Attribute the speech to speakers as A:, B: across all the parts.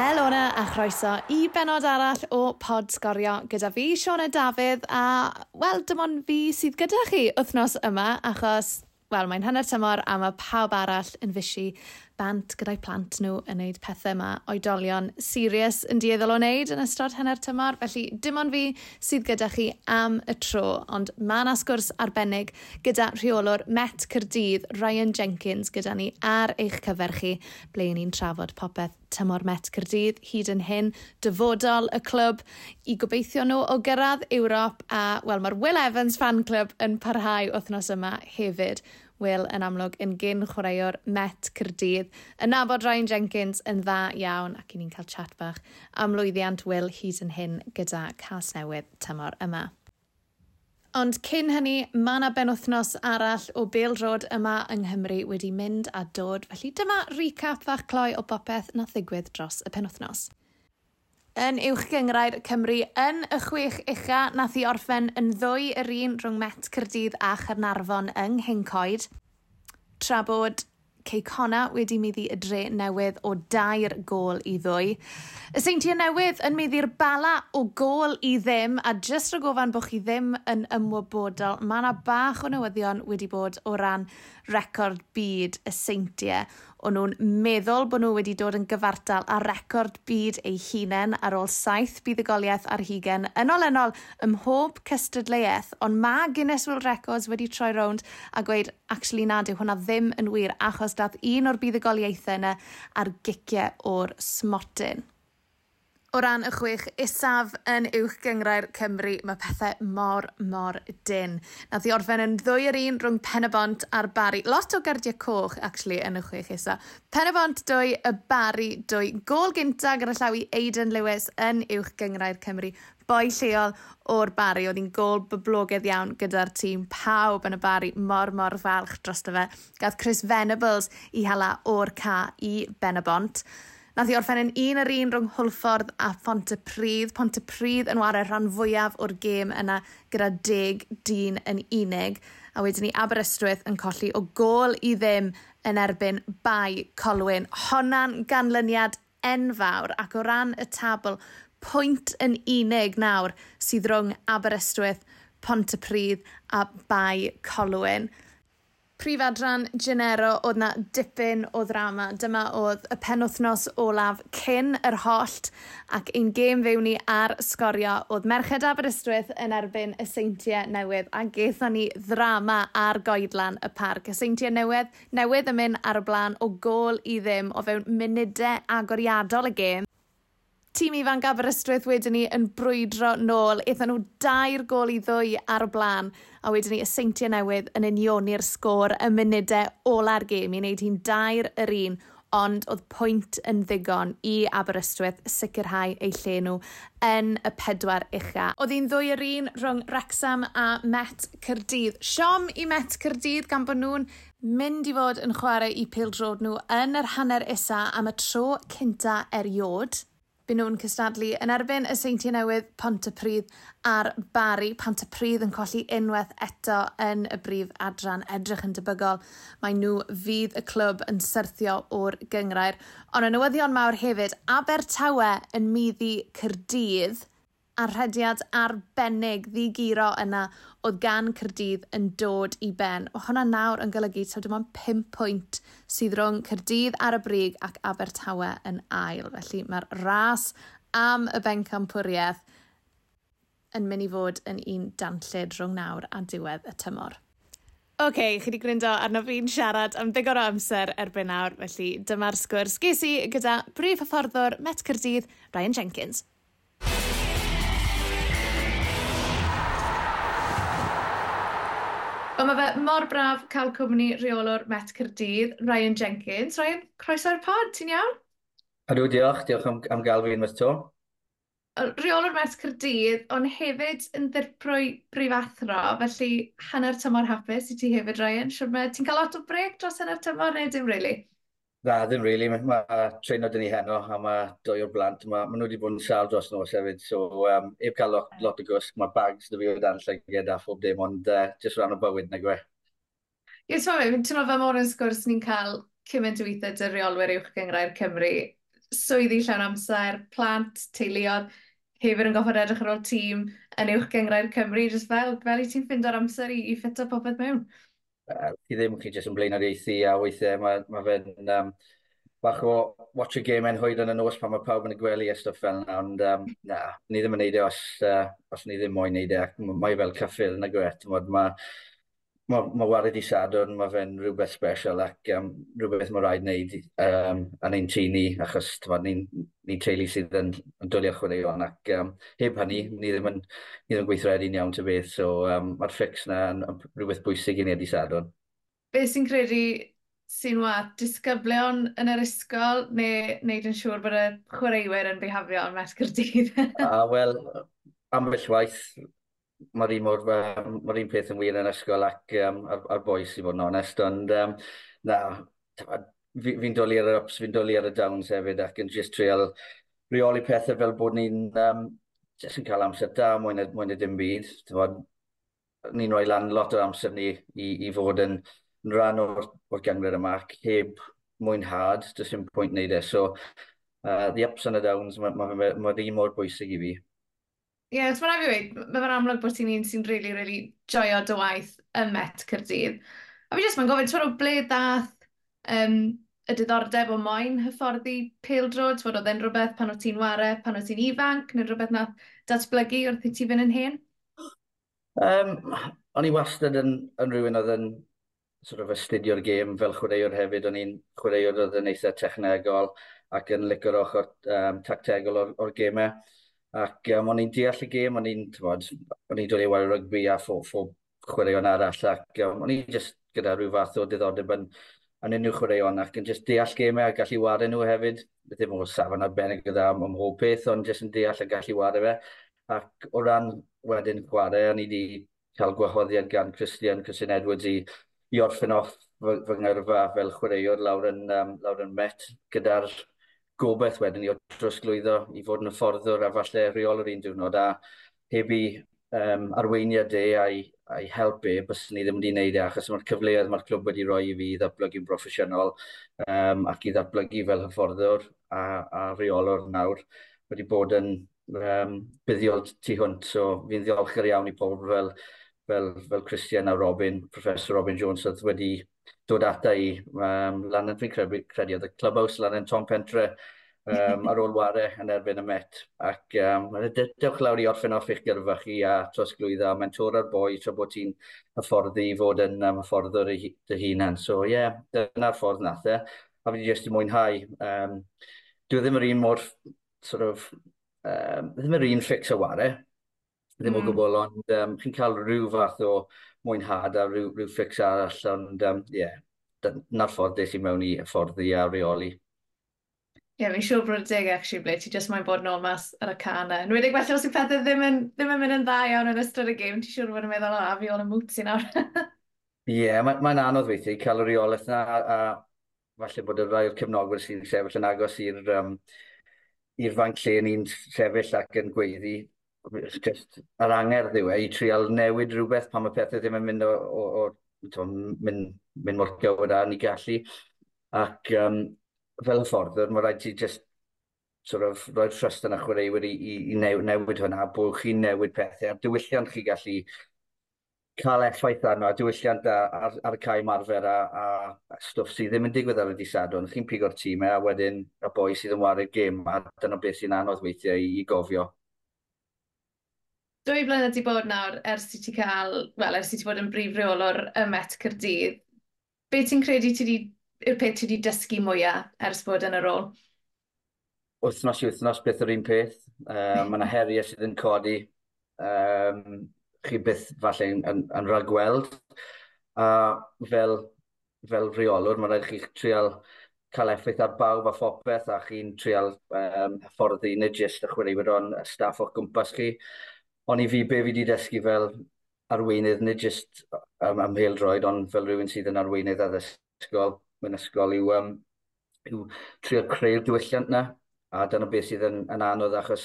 A: Helona a chroeso i benod arall o pod sgorio gyda fi, Siona Dafydd, a wel, dim ond fi sydd gyda chi wythnos yma, achos, wel, mae'n hanner tymor a mae pawb arall yn fysi bant gyda'i plant nhw yn wneud pethau yma oedolion serious yn dieddol o wneud yn ystod hynny'r tymor, felly dim ond fi sydd gyda chi am y tro, ond mae yna sgwrs arbennig gyda rheolwr Met Cyrdydd Ryan Jenkins gyda ni ar eich cyfer chi ble ni'n trafod popeth tymor Met Cyrdydd hyd yn hyn, dyfodol y clwb i gobeithio nhw o gyrraedd Ewrop a wel mae'r Will Evans fan club yn parhau wythnos yma hefyd. Will yn amlwg yn gyn chwaraewr Met Cyrdydd. Yn nabod Ryan Jenkins yn dda iawn ac i ni'n cael chat bach am lwyddiant Will hyd yn hyn gyda Cas Newydd tymor yma. Ond cyn hynny, mae yna benwthnos arall o Bale Road yma yng Nghymru wedi mynd a dod, felly dyma recap fach cloi o bopeth na ddigwydd dros y penwthnos. Yn uwch gyngrair Cymru yn y chwech ucha nath i orffen yn ddwy yr un rhwng Met Cyrdydd a Chernarfon yng Nghyncoed. Tra bod Ceicona wedi meddu y dre newydd o dair gol i ddwy. Y seintiau newydd yn meddu'r bala o gol i ddim, a jyst rhaid gofan bod chi ddim yn ymwybodol, mae yna bach o newyddion wedi bod o ran record byd y seintiau. O'n nhw'n meddwl bod nhw wedi dod yn gyfartal a record byd ei hunain ar ôl saith buddugoliaeth ar hugen yn olennol ym mhob cystadleuaeth, ond mae Guinness World Records wedi troi rownd a gweud, actually nad yw hwnna ddim yn wir achos dath un o'r buddugoliaethau yna ar giciau o'r smotyn. O ran y chwech isaf yn uwch gyngrair Cymru, mae pethau mor, mor dyn. Nath i orffen yn ddwy yr un rhwng Penabont a'r Bari. Lot o gardiau coch, actually, yn y chwech isaf. Penabont 2, y Bari 2. Gol gynta gyda llawi Aidan Lewis yn uwch gyngrair Cymru. Boi lleol o'r Bari. Oedd hi'n gol boblogaidd iawn gyda'r tîm. Pawb yn y Bari mor, mor falch drosto fe. Gath Chris Venables i hala o'r ca i Benabont. Nath i orffen yn un ar un rhwng Hwlffordd a Pontypridd. Pontypridd yn wario rhan fwyaf o'r gêm yna gyda deg dyn yn unig. A wedyn ni Aberystwyth yn colli o gol i ddim yn erbyn bai Colwyn. Honna'n ganlyniad enfawr ac o ran y tabl pwynt yn unig nawr sydd rhwng Aberystwyth, Pontypridd a Bai Colwyn. Prifadran Genero oedd na dipyn o ddrama. Dyma oedd y penwthnos olaf cyn yr hollt ac ein gêm fewn ni ar sgorio oedd Merched Aberystwyth yn erbyn y seintiau newydd a geithon ni ddrama ar goedlan y parc. Y seintiau newydd, newydd yn mynd ar y blaen o gol i ddim o fewn munudau agoriadol y gêm tîm ifanc Aberystwyth wedyn ni yn brwydro nôl. Eithon nhw dair gol i ddwy ar y blaen a wedyn ni y seintiau newydd yn unioni'r sgôr y munudau ola'r gêm i wneud hi'n dair yr un ond oedd pwynt yn ddigon i Aberystwyth sicrhau eu lle nhw yn y pedwar ucha. Oedd hi'n ddwy yr un rhwng Wrexham a Met Cyrdydd. Siom i Met Cyrdydd gan bod nhw'n mynd i fod yn chwarae i pildrod nhw yn yr hanner isa am y tro cynta eriod bu nhw'n cystadlu yn erbyn y seintiau newydd Pontypridd a'r Bari. Pontypridd yn colli unwaith eto yn y brif adran edrych yn debygol. Mae nhw fydd y clwb yn syrthio o'r gyngrair. Ond y newyddion mawr hefyd, Abertawe yn middi Cyrdydd a'r rhediad arbennig ddigiro yna oedd gan Cyrdydd yn dod i ben. O hwnna nawr yn golygu taw dim ond 5 pwynt sydd rhwng Cyrdydd ar y brig ac Abertawe yn ail. Felly mae'r ras am y bencampwriaeth yn mynd i fod yn un danllid rhwng nawr a diwedd y tymor. Oce, okay, chi wedi gwrando arno fi'n siarad am ddigon o amser erbyn nawr, felly dyma'r sgwrs ges i gyda brif hyfforddwr Met Cyrdydd, Ryan Jenkins. Ond mae fe mor braf cael cwmni reolwr Met Cyrdydd, Ryan Jenkins. Ryan, croeso'r pod, ti'n iawn?
B: Ydw, diolch. Diolch am, am gael fi unwaith to.
A: Reolwr Met Cyrdydd, ond hefyd yn ddirprwy brifathro, felly hanner tymor hapus i ti hefyd, Ryan. Siwr mae ti'n cael lot o breg dros hanner tymor neu dim, really?
B: Na, ddim really. Mae ma treino dyn ni heno a mae dwy o'r blant. Mae ma nhw wedi bod yn sal dros nos hefyd. So, um, heb cael lot, lot o gwsg, mae bags dy fi o dan llyged a phob dim, ond uh, jyst rhan o bywyd na gwe.
A: Ie, yeah, ti'n meddwl, ti'n meddwl mor yn sgwrs ni'n cael cymaint o weithiau dy reolwyr uwch gyngrau'r Cymru. Swyddi llawn amser, plant, teuluodd, hefyd yn goffod edrych ar ôl tîm yn uwch gyngrau'r Cymru, jyst fel, fel i ti'n ffindo'r amser i, i ffito popeth mewn
B: uh, chi ddim chi jyst yn blaen ar eithi a weithiau mae ma fe'n um, bach o watch a game enhwyd yn y nos pan mae pawb yn y gwely a stuff fel yna, ond um, na, ni ddim yn neud e os, uh, os ni ddim moyn neud e, mae fel cyffil yn y gwet, mae mae ma wared i Sadwrn, mae fe'n rhywbeth special ac um, rhywbeth mae rhaid wneud um, yn ein tŷ ni, achos ni'n ni, teulu sydd yn, yn dwylio chwaraeon ac um, heb hynny, ni ddim yn, ni ddim yn gweithredu'n iawn ty beth, so um, mae'r ffix na yn, yn rhywbeth bwysig i ni wedi Sadwrn.
A: Be sy'n credu sy'n wa, disgyblion yn yr ysgol neu wneud yn siŵr bod y chwaraewyr yn beihafio yn Mesgyrdydd? uh,
B: ah, Wel, ambell waith, mae'r un, mor, um, un peth yn wir yn ysgol ac um, ar, ar boes i fod yn onest, ond um, na, fi'n fi doli ar yr ups, fi'n doli ar y downs hefyd ac yn just treol reoli pethau fel bod ni'n um, jyst yn cael amser da mwyn na, mwy na dim byd. Ni'n rhoi lan lot o amser ni i, i fod yn yn rhan o'r, or gangled yma ac heb mwynhad, does dim pwynt wneud e. So, uh, the ups and the downs, mae'r ma, ma, ma, ma, ma, ma, ma, ma, ma, ma, ma, ma,
A: Ie, yeah, mae'n rhaid i fi mae'n amlwg bod ti'n un sy'n really, really joio dy waith y Met Cyrdydd. A fi jyst mae'n gofyn, ti'n o ble dath um, y diddordeb o moyn hyfforddi peldro, twyd oedd e'n rhywbeth pan o ti'n ware, pan o ti'n ifanc, neu rhywbeth na datblygu wrth i ti fynd yn hen?
B: Um, o'n i wastad yn, yn rhywun oedd yn sort of astudio'r gêm fel chwaraewr hefyd. O'n i'n chwaraewr oedd yn eitha technegol ac yn licor ochr um, tactegol o'r, or gemau. Ac um, o'n i'n deall y gêm, o'n i'n, o'n i'n dod i weld rygbi a ffo, ffo chwaraeon arall, ac um, o'n i'n just gyda rhyw fath o diddordeb yn, yn unrhyw chwaraeon, ac yn just deall gêmau a gallu wario nhw hefyd. Ddim o safon arbennig gyda am, am mhob peth, ond just yn deall a gallu wario fe. Ac o ran wedyn chwarae, o'n i wedi cael gwahoddiad gan Christian, Christian Edwards i, i orffen off fy, fy ngyrfa fel chwaraewr lawr yn, um, lawr yn Met gyda'r gobeith wedyn ni o drosglwyddo i fod yn y fforddwr a falle rheol yr un diwrnod a heb i um, arweiniad e a'i, ai help e, bys ni ddim wedi wneud e, achos mae'r cyfleoedd mae'r clwb wedi rhoi i fi i ddatblygu'n broffesiynol um, ac i ddatblygu fel hyfforddwr a, a reolwr nawr wedi bod yn um, buddiol tu hwnt, so fi'n ddiolchgar iawn i pobl fel, fel, fel Christian a Robin, Professor Robin Jones, oedd wedi dod ata i. Um, lan yn fi'n credu, credu oedd y clubhouse lan yn Tom Pentre um, ar ôl warau yn erbyn y Met. Ac um, dewch lawr i orffen off eich gyrfa chi a trosglwyddo a mentor ar boi tra bod ti'n hyfforddi i fod yn um, hyfforddwr dy hunan. So ie, yeah, dyna'r ffordd nath e. A fi jyst i mwynhau. Um, dwi e ddim yr un mor sort of, um, ddim yr un ffix o warau, ddim mm. o hmm. gwbl, ond um, chi'n cael rhyw fath o mwynhad a rhyw, rhyw ffix arall, ond um, yeah, na'r ffordd ddech chi mewn i fforddi a reoli.
A: Ie, yeah, fi'n siŵr bod y dig, actually, ble ti just mae'n bod nôl mas ar y cana. E. Yn wedi gwella os yw pethau ddim yn, ddim yn mynd yn dda iawn yn ystod y gêm, ti'n siŵr bod yn meddwl, o, a fi ôl y mwt mwtsi nawr.
B: Ie, yeah, mae'n ma anodd weithio i cael y reolaeth na, a, a falle bod y rai o'r cefnogwyr sy'n sefyll yn agos i'r um, i'r fanc lle ni'n sefyll ac yn gweiddi, just yr angerdd yw e, i trial newid rhywbeth pan mae pethau ddim yn mynd o, o, o to, mynd, mynd mor gywir a ni gallu. Ac um, fel y ffordd, mae rhaid ti just sort of, roi'r trust yn y chwaraewyr i, i, i newid, newid hwnna, bod chi'n newid pethau, a'r diwylliant chi gallu cael effaith arno, a diwylliant ar, ar y cae marfer a, a a stwff sydd ddim yn digwydd ar y disadwn. Chi'n pigo'r tîmau e, a wedyn y boi sydd yn wario gêm, a dyna beth sy'n anodd weithiau i, i gofio
A: dwy blynedd di bod nawr ers i ti cael, wel, ers i ti bod yn brif reolwr y Met Cyrdydd, be ti'n credu ti di, yw'r peth ti wedi dysgu mwyaf ers bod yn y rôl?
B: Wythnos i wythnos, beth yr un peth. Uh, Mae yna heriau sydd yn codi. Um, chi byth falle yn, yn, yn ragweld. A fel, fel reolwr, mae rhaid chi trial cael effaith ar bawb a phopeth a chi'n trial um, hyfforddi neu jyst y chwaraewyr o'n staff o'ch gwmpas chi. Ond i fi, be fi wedi dysgu fel arweinydd, nid jyst um, amheildroed, ond fel rhywun sydd yn arweinydd addysgol, mewn ysgol, yw, um, yw trio creu'r diwylliant yna. A dyna beth sydd yn, yn anodd, achos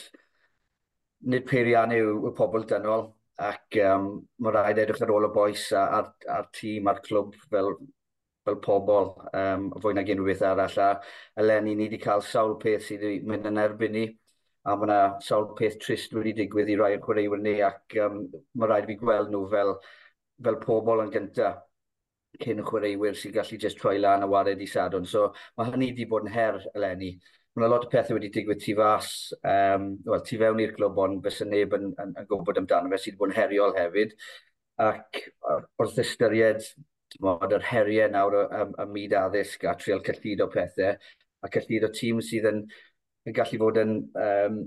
B: nid peiriannu yw yw pobl dynol, ac um, mae rhaid edrych ar ôl y boes a'r, ar tîm a'r clwb fel, fel pobl, um, fwy nag unrhyw beth arall. A eleni, ni wedi cael sawl peth sydd wedi mynd yn erbyn ni a mae yna sawl peth trist wedi digwydd i rai o'r chwaraewyr ni ac um, mae rhaid i fi gweld nhw fel, fel pobl yn gyntaf cyn y chwaraewyr sy'n gallu just troi lan a wared i sadwn. So mae hynny wedi bod yn her eleni. Mae yna lot o pethau wedi digwydd tu fas, um, well, tu fewn i'r glwb ond bys y neb yn, yn, yn gwybod amdano fe sydd wedi bod yn heriol hefyd. Ac wrth ystyried mod, yr heriau nawr y, y, y myd addysg a trial cyllid o pethau, a cyllid o tîm sydd yn yn gallu fod yn um,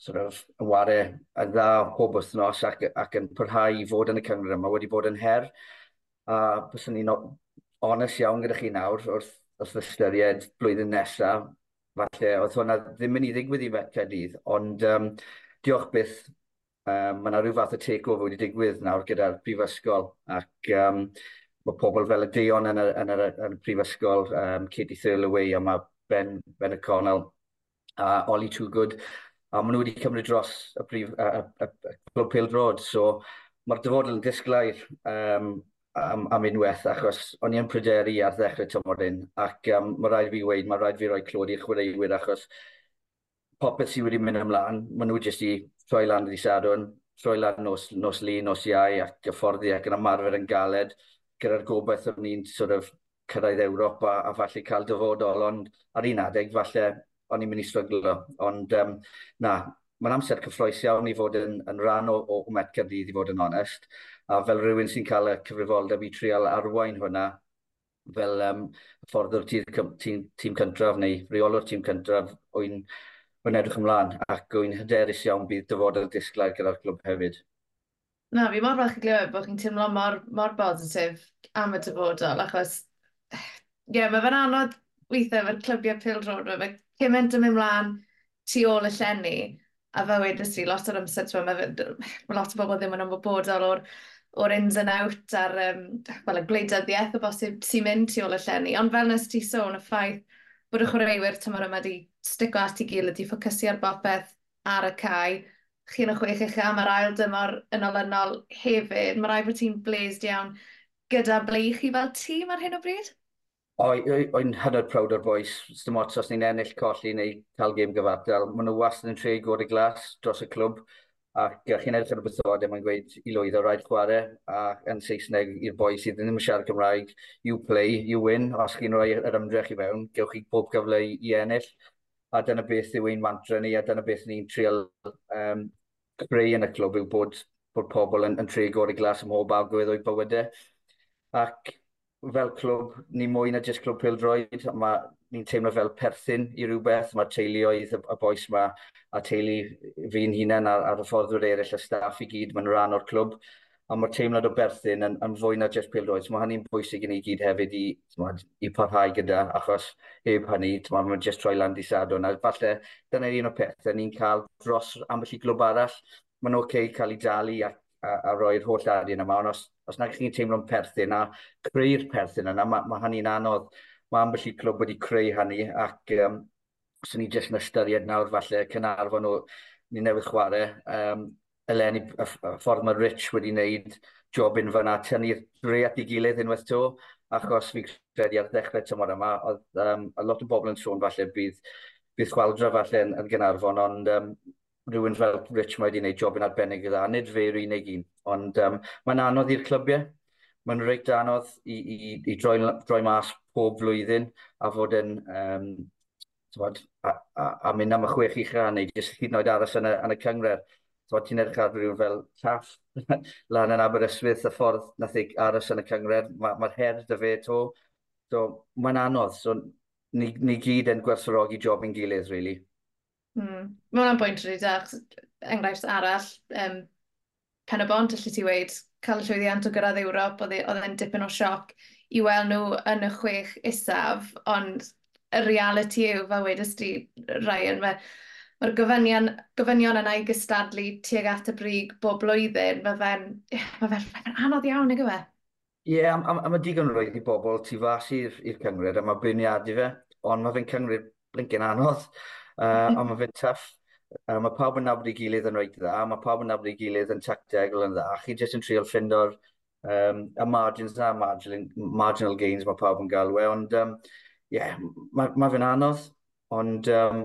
B: sort of, yn warau yn dda pob wythnos ac, ac yn parhau i fod yn y cyngor yma wedi bod yn her. A byswn ni'n onest iawn gyda chi nawr wrth, wrth ystyried blwyddyn nesaf. Falle, oedd hwnna ddim yn ei ddigwydd i Caerdydd, ond um, diolch byth. Um, mae yna rhyw fath o take-over wedi digwydd nawr gyda'r prifysgol. ac um, mae pobl fel y deon yn y, yn y, yn y, prifysgol, um, Katie Thirlaway a mae Ben, ben y Connell a Ollie Too Good a maen nhw wedi cymryd dros y brif, y, y, y, y Clwb Pildrod, so mae'r dyfodol yn disglair um, am, am unwaith, achos o'n i yn pryderu ar ddechrau tymor un, ac um, mae rhaid fi weid, mae rhaid fi roi clod i'r chwaraewyr, achos popeth sydd wedi mynd ymlaen, maen nhw jyst i troi lan i sadwn, troi lan nos, nos lu, nos iau, ac gyfforddi ac yn ymarfer yn galed, gyda'r gobaith o'n i'n sort of cyrraedd Ewrop a, a falle cael dyfodol, ond ar un adeg falle o'n i'n mynd i stryglo. Ond um, na, mae'n amser cyffroes iawn i fod yn, yn rhan o, o Met Cyrdydd i fod yn onest. A fel rhywun sy'n cael y cyfrifoldeb i trial arwain hwnna, fel um, ffordd o'r tîm, tîm, tîm cyntraf neu reolwr tîm cyntraf o'n yn edrych ymlaen ac o'n hyderus iawn bydd dyfodol disglair gyda'r clwb hefyd.
A: Na, fi mor falch i glywed bod chi'n teimlo mor, mor positif am y dyfodol, achos ie, yeah, mae fe'n anodd weithiau efo'r clybiau pil drod, mae cymaint yn mynd mlaen tu ôl y llenni, a fe wedys i lot o'r amser, mae ma lot o bobl ddim yn ymwybodol o'r o'r ins and out a'r um, well, y gwleidyddiaeth o bosib sy'n mynd tu ôl y llenni. Ond fel nes ti sôn, y ffaith bod y chwaraewyr tymor yma wedi stico at i gilydd, i ffocysu ar bopeth ar y cae, chi'n y chwech eich am yr ail dymor yn olynol hefyd. Mae rai bod ti'n blazed iawn gyda ble i chi fel tîm ar hyn o bryd?
B: O'n hynod prawd o'r boys. Dim ots os ni'n ennill colli neu cael gêm gyfartal. Maen nhw wastad yn tre god y glas dros y clwb. Ac chi'n edrych ar y bythod, mae'n gweud i lwydd o rhaid chwarae. A yn Saesneg i'r boi sydd ddim yn siarad Cymraeg, you play, you win. Os chi'n rhoi yr ymdrech i fewn, gewch chi bob cyfle i ennill. A dyna beth yw ein mantra ni, a dyna beth ni'n trial um, creu yn y clwb yw bod, bod pobl yn, yn tre god y glas ym mhob agwedd o'i bywydau. Ac fel clwb, ni mwy na jyst clwb pildroed, mae ni'n teimlo fel perthyn i rhywbeth, mae teuluoedd y, y boes yma a teulu fi'n hunain a'r, ar y fforddwyr eraill y staff i gyd, mae'n rhan o'r clwb, a mae'r teimlad o berthyn yn, yn fwy na jyst pildroed. So, mae hynny'n bwysig i ni gyd hefyd i, i parhau gyda, achos heb hynny, mae'n jyst troi land i sadwn. A falle, dyna un o pethau ni'n cael dros ambell i glwb arall, mae'n oce okay cael ei dalu a, a, a roi'r holl arian yma, ond os os nag chi'n teimlo'n perthyn a creu'r perthyn yna, mae, mae hynny'n anodd. Mae ambell i clwb wedi creu hynny ac um, os ni jyst yn ystyried nawr falle Cynarfon o ni newydd chwarae, um, eleni, y, y ffordd mae Rich wedi wneud job yn fyna, tynnu'r dre at ei gilydd unwaith to, achos fi'n credu ar ddechrau tymor yma, oedd um, a lot o bobl yn sôn falle bydd, bydd chwaldra falle yn, yn Gynarfon, ond um, rhywun fel Rich mae wedi gwneud job yn arbennig i dda, nid fe'r unig un, ond um, mae'n anodd i'r clybiau. Mae'n reit anodd i, i, i droi, droi mas pob flwyddyn a fod yn um, tywod, a, a, a mynd am y chwech i chan neu jyst hyd yn oed aros yn y, yn y cyngred. Tywod, ti'n edrych ar rhywun fel Taff lan yn Aberystwyth, y ffordd nath ei aros yn y cyngred, mae'r ma her dy fe to. So, mae'n anodd, so ni, ni gyd yn gwerthfawrogi job yn gilydd, really.
A: Mm. Mae hwnna'n bwynt rydw i da. Enghraifft arall, um, pen y bont, allai ti weid, cael y llwyddiant o gyrraedd Ewrop, e, oedd e'n dipyn o sioc i weld nhw yn y chwech isaf, ond y reality yw, fel wedys di, Ryan, mae'r mae gofynion, gofynion yna i gystadlu tuag at y brig bob blwyddyn, mae fe'n ma fe, ma fe anodd iawn, ag yw e?
B: Ie, yeah, a, a mae digon roedd i bobl tu fas i'r cyngred, a mae beirniadu fe, ond mae fe'n cyngred blincyn anodd uh, a mae fe'n tuff. Uh, mae pawb yn nabod i gilydd yn rhaid dda, mae pawb yn nabod i gilydd yn tactegol yn dda, a chi jyst yn trio ffindo'r um, y margins na, marginal, marginal gains mae pawb yn galw e, ond um, yeah, mae ma fe'n anodd, ond um,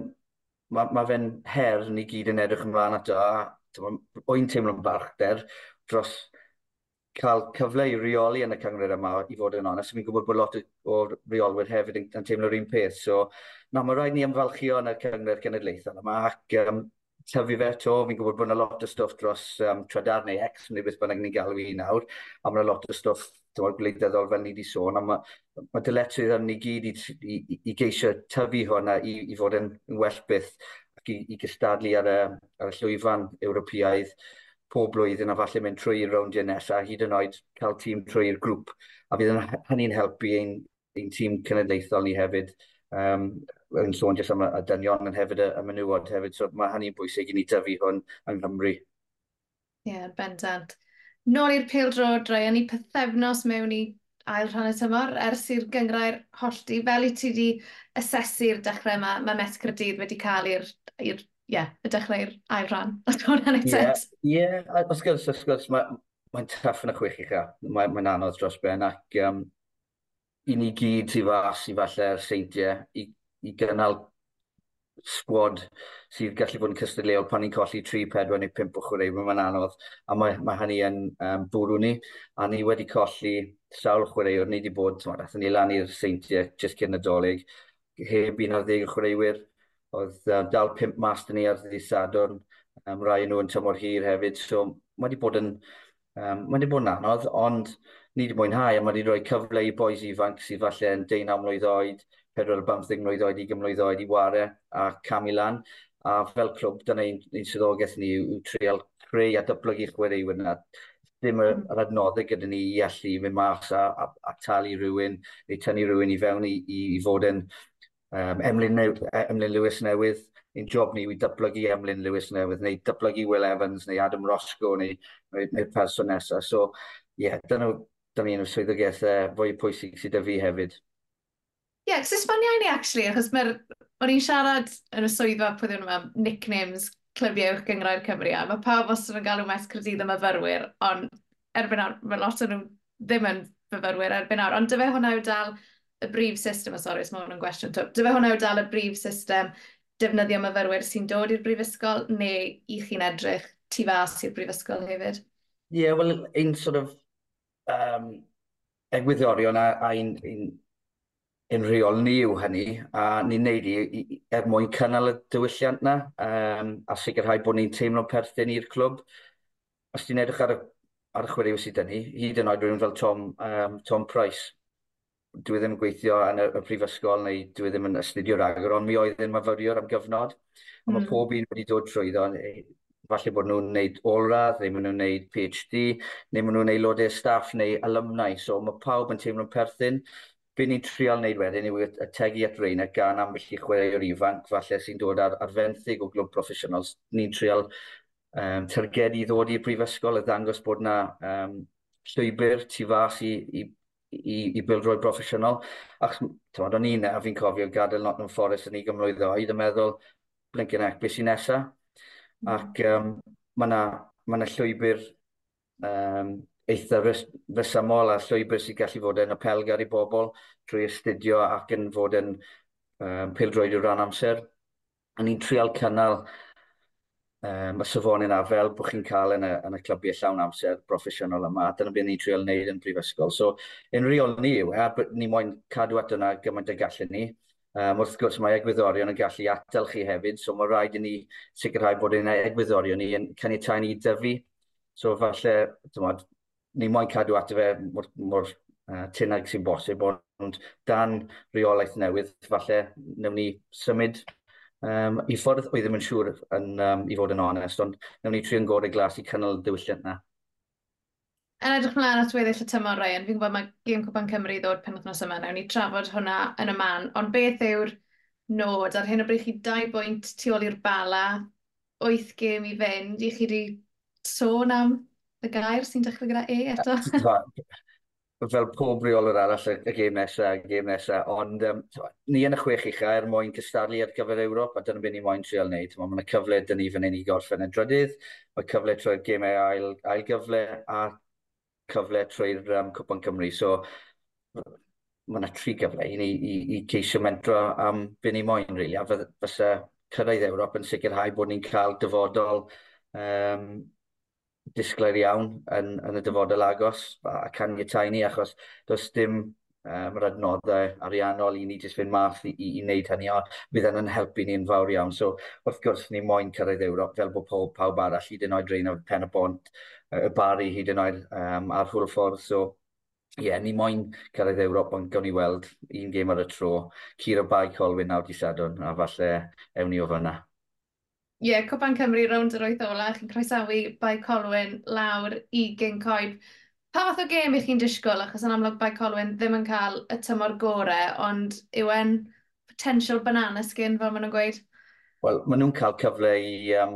B: mae ma fe'n her ni gyd yn edrych ymlaen ato, a wy'n teimlo'n barchder dros cael cyfle i reoli yn y cyngred yma, i fod yn onest. Mi'n gwybod bod lot o reolwyr hefyd yn, yn teimlo'r un peth. So, na, mae rhaid ni ymfalchio yn y cyngred genedlaethol yma ac um, tyfu fe to. Fi'n gwybod bod yna lot o stwff dros um, tradar neu ex, neu beth bynnag ni'n galw i nawr, a mae yna lot o stwff dymor gwleidyddol fel ni wedi sôn, a mae, mae dyletwydd yn ni gyd i, i, i geisio tyfu hwnna i, i fod yn well byth ac i, i gystadlu ar y, ar y llwyfan Ewropeaidd pob blwyddyn a falle mynd trwy'r rowndiau nesaf, hyd yn oed cael tîm trwy'r grŵp. A bydd hynny'n helpu ein, ein tîm cenedlaethol ni hefyd. Um, yn sôn jyst am y dynion yn hefyd y, y menywod hefyd, so mae hynny'n bwysig i ni dyfu hwn yng Nghymru. Ie,
A: yeah, bendant. Nôl i'r pildrod, rai, ni pethefnos mewn i ail rhan y tymor ers i'r gyngrair hollti, fel i ti wedi asesu'r dechrau yma, mae Met Cyrdydd wedi cael i'r yeah, y dechrau'r ail rhan, os dwi'n hwnna'n sense.
B: Ie, os gwrs, os gwrs, mae'n ma taff yn y chwech i cha. Mae'n ma anodd dros ben ac um, i ni gyd i fas i falle'r seidiau i, i gynnal sgwad sydd gallu bod yn cystadleuol pan ni'n colli 3, 4 neu 5 o chwaraewyr, mae'n anodd, a mae, mae hynny yn um, bwrw ni, a ni wedi colli sawl chwaraewr, ni wedi bod, athen ni lan i'r seintiau, jyst cyn y dolyg, heb un ar ddeg o chwaraewyr, Oedd uh, dal pimp mas dyn ni ar ddi Sadwrn, um, rai nhw yn tymor hir hefyd, so mae wedi bod yn, um, mae wedi bod yn anodd, ond ni wedi mwynhau a mae wedi rhoi cyfle i boes ifanc sydd falle yn 19 mlynedd oed, 14 mlynedd oed, 20 mlynedd oed i ware a camilan. A fel clwb, dyna ein, ein swyddogaeth ni yw treol creu a dyblygu chwaraewyr yna. Dim yr, yr adnoddau gyda ni i allu mynd mas a, a, a talu rhywun, neu tynnu rhywun i fewn i, i, i fod yn Um, Emlyn, new, e, Emlyn Lewis newydd, ein job ni i dyblygu Emlyn Lewis newydd, neu dyblygu Will Evans, neu Adam Roscoe, neu, neu, neu person nesaf. So, ie, yeah, dyna, dyna un o'r swyddogaethau e, fwy pwysig sydd â fi hefyd.
A: Ie, yeah, esbonio i ni, actually, achos mae'r... O'n i'n siarad yn y swyddfa pwy ddyn nhw nicknames clybiau uwch gyngrair Cymru, a mae pawb os yn galw mes Cyrdydd y myfyrwyr, ond erbyn nawr, mae lot o'n nhw ddim yn fyfyrwyr erbyn nawr, ond dyfa hwnna yw dal y brif system, o sori, os mae hwn yn gwestiwn twp, dyfa e hwnna yw dal y brif system defnyddio myfyrwyr sy'n dod i'r brifysgol neu i chi'n edrych tu fas i'r brifysgol hefyd?
B: Ie, yeah, wel, ein sort of um, egwyddorion a, a ein, ein, ein rheol ni yw hynny, a ni'n neud i, i, er mwyn cynnal y diwylliant na, um, a sicrhau bod ni'n teimlo perthyn i'r clwb. Os ti'n edrych ar y, ar y chwaraewyr sydd yn ni, hyd yn oed rhywun fel Tom, um, Tom Price, dwi ddim yn gweithio yn y, y prifysgol neu dwi ddim yn astudio ragor, ond mi oedd yn myfyriwr am gyfnod. Mm. Mae pob un wedi dod trwyddo, e, falle bod nhw'n gwneud olradd, neu maen nhw'n gwneud PhD, neu maen nhw'n aelodau e staff neu alumni, so mae pawb yn teimlo'n perthyn. Be ni'n trial wneud wedyn yw y tegu at rein a gan am felly chwaraewyr ifanc, falle sy'n dod ar ar fenthyg o glwb proffesiynol, ni'n trial um, targedu ddod i'r prifysgol a ddangos bod na um, llwybr tu fas i, i i, i bildroed broffesiynol. Ac tywed, o'n i'n a fi'n cofio gadael Nottingham Forest yn ei mlwydd oed yn meddwl, blinkin hmm. ac, beth sy'n nesaf? Mm. Ac um, mae yna ma, ma llwybr um, eitha fesamol a llwybr sy'n gallu fod yn apelgar i bobl trwy astudio ac yn fod yn um, pildroed o ran amser. A ni'n trial cynnal um, y safonau yna fel bod chi'n cael yn y, yn y clybiau llawn amser broffesiynol yma. Dyna beth ni'n trio wneud yn brifysgol. So, yn reol ni yw, er bod ni moyn cadw at yna gymaint y gallu ni, um, wrth gwrs mae egwyddorion yn gallu atal chi hefyd, so mae rhaid i ni sicrhau bod ein egwyddorion ni yn caniatau ni dyfu. So falle, dymod, ni moyn cadw at fe mor, mor uh, tynnag sy'n bosib, ond dan reolaeth newydd, falle, newn ni symud Um, I ffordd oedd e ddim yn siŵr yn, um, i fod yn onest, ond nawn ni trio'n gorau glas i cynnal diwylliant na.
A: Yn edrych mlaen at weddill y tymor, Ryan, fi'n gwybod mae Gym Cwpan Cymru ddod penwthnos yma, nawn ni trafod hwnna yn y man, ond beth yw'r nod ar hyn o bryd chi dau bwynt tu ôl i'r bala, wyth gêm i fynd, i chi wedi sôn am y gair sy'n dechrau gyda E eto?
B: fel pob reolwr arall y, gêm nesaf, y gêm nesaf, ond um, ni yn y chwech ucha er mwyn cystadlu ar gyfer Ewrop, a dyna beth ni moyn trial wneud. Mae yna cyfle dyn ni fan hyn i gorffen yn drydydd, mae cyfle trwy'r gemau ail, ail gyfle, a cyfle trwy'r um, Cwpan Cymru. So, mae yna tri gyfle i ni i, i ceisio mentro am um, beth ni moyn, really. a fysa cyrraedd Ewrop yn sicrhau bod ni'n cael dyfodol um, disglair iawn yn, yn y dyfodol agos a caniatau ni achos does dim um, yr adnoddau ariannol i ni jyst fynd math i, i, i wneud hynny ond bydd yn helpu ni'n fawr iawn. So wrth gwrs ni moyn cyrraedd Ewrop fel bod pob pawb arall hyd yn oed rhain o'r pen y bont, y bari hyd yn oed um, ar hwyl ffordd. So ie, yeah, ni moyn cyrraedd Ewrop ond gawn ni weld un gêm ar y tro, Cyr o bai colwyn nawr di sadwn a falle ewn ni o fyna.
A: Ie, yeah, Cwpan Cymru rownd yr oeth ola, chi'n croesawu Bai Colwyn lawr i gyn coed. Pa fath o gêm i chi'n disgwyl, achos yn amlwg Bai Colwyn ddim yn cael y tymor gorau, ond yw e'n potential banana skin, fel maen nhw'n gweud?
B: Wel, maen nhw'n cael cyfle i, um,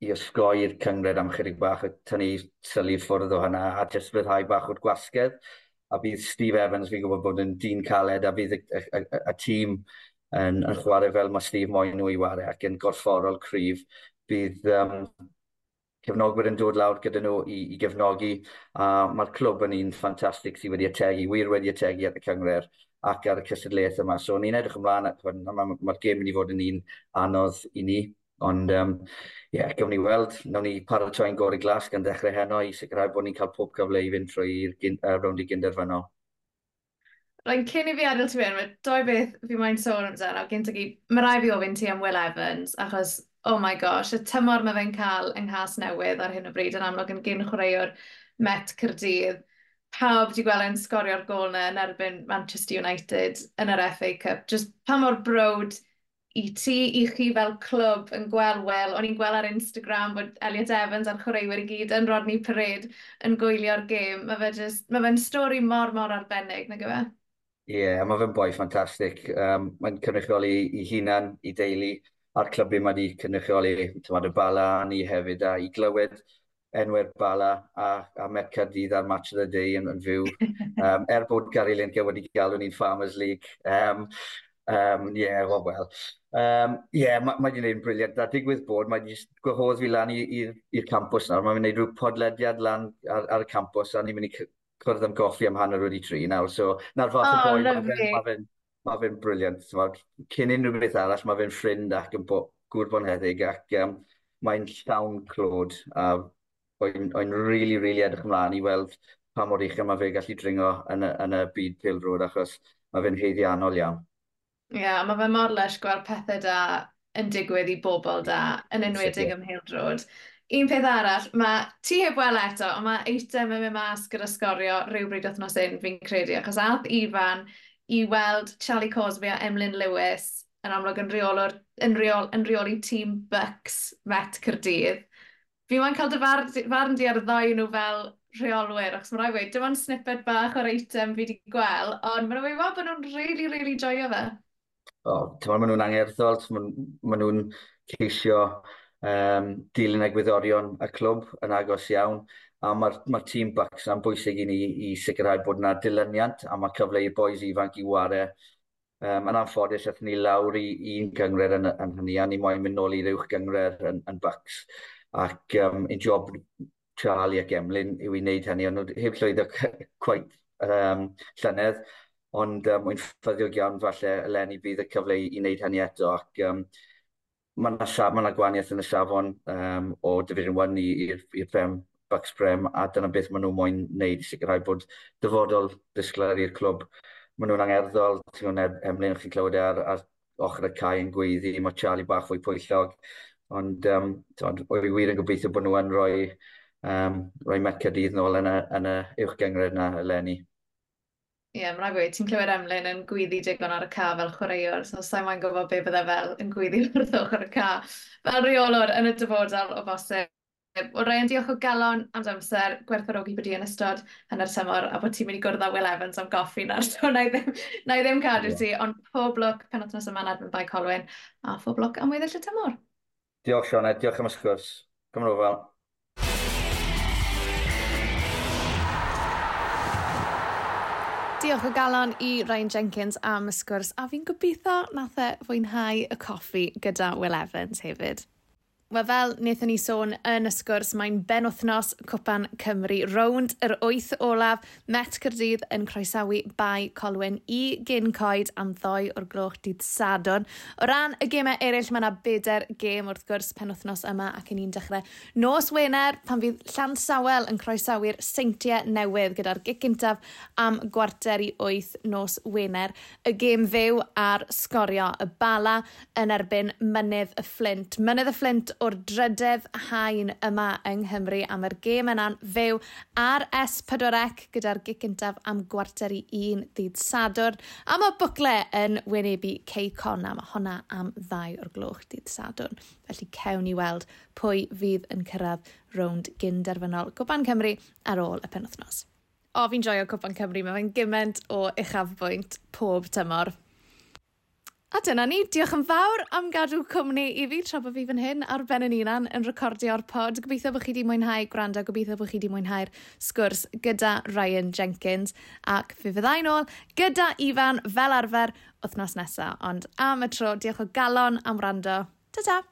B: i ysgoi'r cyngred am chydig bach a tynnu sylu ffwrdd o hynna a jyst fyddhau bach o'r gwasgedd. A bydd Steve Evans, fi'n gwybod bod yn dyn caled, a bydd y, y, y, y tîm yn, yn chwarae fel mae Steve Moyn nhw i wario ac yn gorfforol cryf, bydd um, cefnogwyr yn dod lawr gyda nhw i, i gefnogi a mae'r clwb yn un ffantastig sydd wedi ategu, wir wedi ategu at y cyngred ac ar y cysadlaeth yma. So ni'n edrych ymlaen at hwn, mae'r ma, gêm yn mynd i fod yn un anodd i ni. Ond ie, um, yeah, gawn ni weld, nawn ni paratoi'n gorau glas gan ddechrau heno i sicrhau bod ni'n cael pob cyfle i fynd trwy'r uh, rownd i gynderfynol.
A: Rwy'n cyn i fi adael ti fewn, mae doi beth fi mae'n sôn amdano. Gynt ag i, mae rai fi ofyn ti am Will Evans, achos, oh my gosh, y tymor mae fe'n cael yng nghas newydd ar hyn o bryd yn amlwg yn gyn chwaraewr Met Cyrdydd. Pawb di gweld yn sgorio'r gol na yn erbyn Manchester United yn yr FA Cup. Just pa mor brod i ti, i chi fel clwb yn gweld wel, o'n i'n gweld ar Instagram bod Elliot Evans a'r chwaraewyr i gyd yn Rodney Parade yn gwylio'r gêm. Mae fe'n ma fe stori mor mor arbennig, na gyfe?
B: Ie, yeah, mae fe'n boi ffantastig. Um, mae'n cynrychioli i hunan, i deulu, a'r clybu mae wedi cynrychioli tymad y bala ni hefyd, a i glywed enwer bala a, a merca dydd ar Match of the Day yn, yn fyw. Um, er bod Gary Linke wedi galw ni'n Farmers League. Um, um, yeah, well, well. Um, yeah, mae wedi gwneud yn briliant. A digwydd bod, mae wedi gwahodd fi lan i'r campus nawr. Mae'n gwneud rhyw podlediad lan ar, ar y campus a ni'n mynd i cwrdd am goffi am hanner wedi tri nawr, so na'r fath
A: oh, o boi mae fe'n
B: ma fe, ma fe briliant. Cyn unrhyw beth arall, mae fe'n ffrind ac yn bo, gwrbon heddig ac um, mae'n llawn clod a o'n really, really edrych ymlaen i weld pa mor eich mae fe gallu dringo yn y, yn y byd pildrod achos mae fe'n heiddiannol iawn.
A: Ie, yeah, mae fe mor leis gweld pethau da yn digwydd i bobl da, yn enwedig ym Hildrod un peth arall, mae ti heb wel eto, ond mae eitem yn mynd mas gyda sgorio rhywbryd wythnos un, fi'n credu, achos ath Ifan i weld Charlie Cosby a Emlyn Lewis yn amlwg yn, reolwr, yn, reol, yn reoli tîm Bucks Met Cyrdydd. Fi mae'n cael dy farn di ar y ddoi nhw fel rheolwyr, achos mae'n rhaid wedi, dim ond snippet bach o'r eitem fi wedi gweld, ond mae'n rhaid bod nhw'n really, really joio fe.
B: O, oh, ti'n maen nhw'n angerddol, maen nhw'n ceisio um, dilyn egwyddorion y clwb yn agos iawn, a mae'r ma tîm Bucks yn bwysig i ni i sicrhau bod yna dilyniant, a mae cyfle i'r boes ifanc i wario. Um, yn anffodus, aethon ni lawr i un gyngred yn, yn hynny, a ni moyn mynd nôl i'r uwch gyngred yn, yn Bucks. Ac um, ein job Charlie ac Emlyn yw i wneud hynny, ond heb llwyddo cwaith um, llynedd, ond um, wy'n ffyddiog iawn falle eleni bydd y cyfle i wneud hynny eto. Ac, um, mae yna siaf, ma gwaniaeth yn y safon um, o Division 1 i'r fem Bucks Prem, a dyna beth maen nhw moyn wneud i sicrhau bod dyfodol disgler i'r clwb. Maen nhw'n angerddol, ti'n gwneud emlyn chi'n clywed e ar, ar ochr y cae yn gweiddi, mae Charlie bach fwy pwyllog, ond um, o'i wir yn gobeithio bod nhw yn rhoi, um, rhoi merched iddyn nhw yn y, yn y uwch gyngred na eleni.
A: Ie, yeah, mae'n gweud, ti'n clywed Emlyn yn gwyddi digon ar y ca fel chwaraewr, so sa'n mae'n gwybod be bydde fel yn gwyddi wrth ochr y ca. Fel reolwr yn y dyfodol o bosib, o rai yn diolch o galon am amser gwerthfawrogi bod i yn ystod hynny'r tymor a bod ti'n mynd i gwrdd â Will Evans am goffi na'r so na i ddim, na i ddim cadw ti, ond pob lwc penod yma nad yn bai Colwyn a phob lwc am weddill y tymor.
B: Diolch Sioned, diolch am y sgwrs. Cymru fel.
A: diolch o galon i Ryan Jenkins am y sgwrs a fi'n gobeithio nath e fwynhau y coffi gyda Will Evans hefyd. Wel fel wnaethon ni sôn yn y sgwrs, mae'n benwthnos Cwpan Cymru. Rownd yr wyth olaf, Met Cyrdydd yn croesawu bai Colwyn i gyn coed am ddoi o'r gloch dydd sadon. O ran y gemau eraill, mae yna bedair gêm wrth gwrs penwthnos yma ac ni'n dechrau nos Wener pan fydd Llan Sawel yn croesawu'r seintiau newydd gyda'r gig gyntaf am gwarter i wyth nos Wener. Y gêm fyw ar sgorio y bala yn erbyn mynydd y Flint. Mynydd y Flint o'r drydedd hain yma yng Nghymru am yr gêm yna'n fyw ar S4C gyda'r gig gyntaf am gwarter i un ddydd sadwrn. A mae bwcle yn wynebu Ceicon am honna am ddau o'r gloch dydd sadwrn. Felly cewn i weld pwy fydd yn cyrraedd rownd gynderfynol Gwban Cymru ar ôl y penwthnos. O, fi'n joio Cwpan Cymru, mae fe'n gymaint o uchafbwynt pob tymor. A dyna ni, diolch yn fawr am gadw cwmni i fi tra bod fi fan hyn ar ben yn unan yn recordio'r pod. Gobeithio bod chi wedi mwynhau gwrando, gobeithio bod chi wedi mwynhau'r sgwrs gyda Ryan Jenkins. Ac fi fyddai nôl gyda Ifan fel arfer wythnos nesaf. Ond am y tro, diolch o galon am wrando. Ta-ta!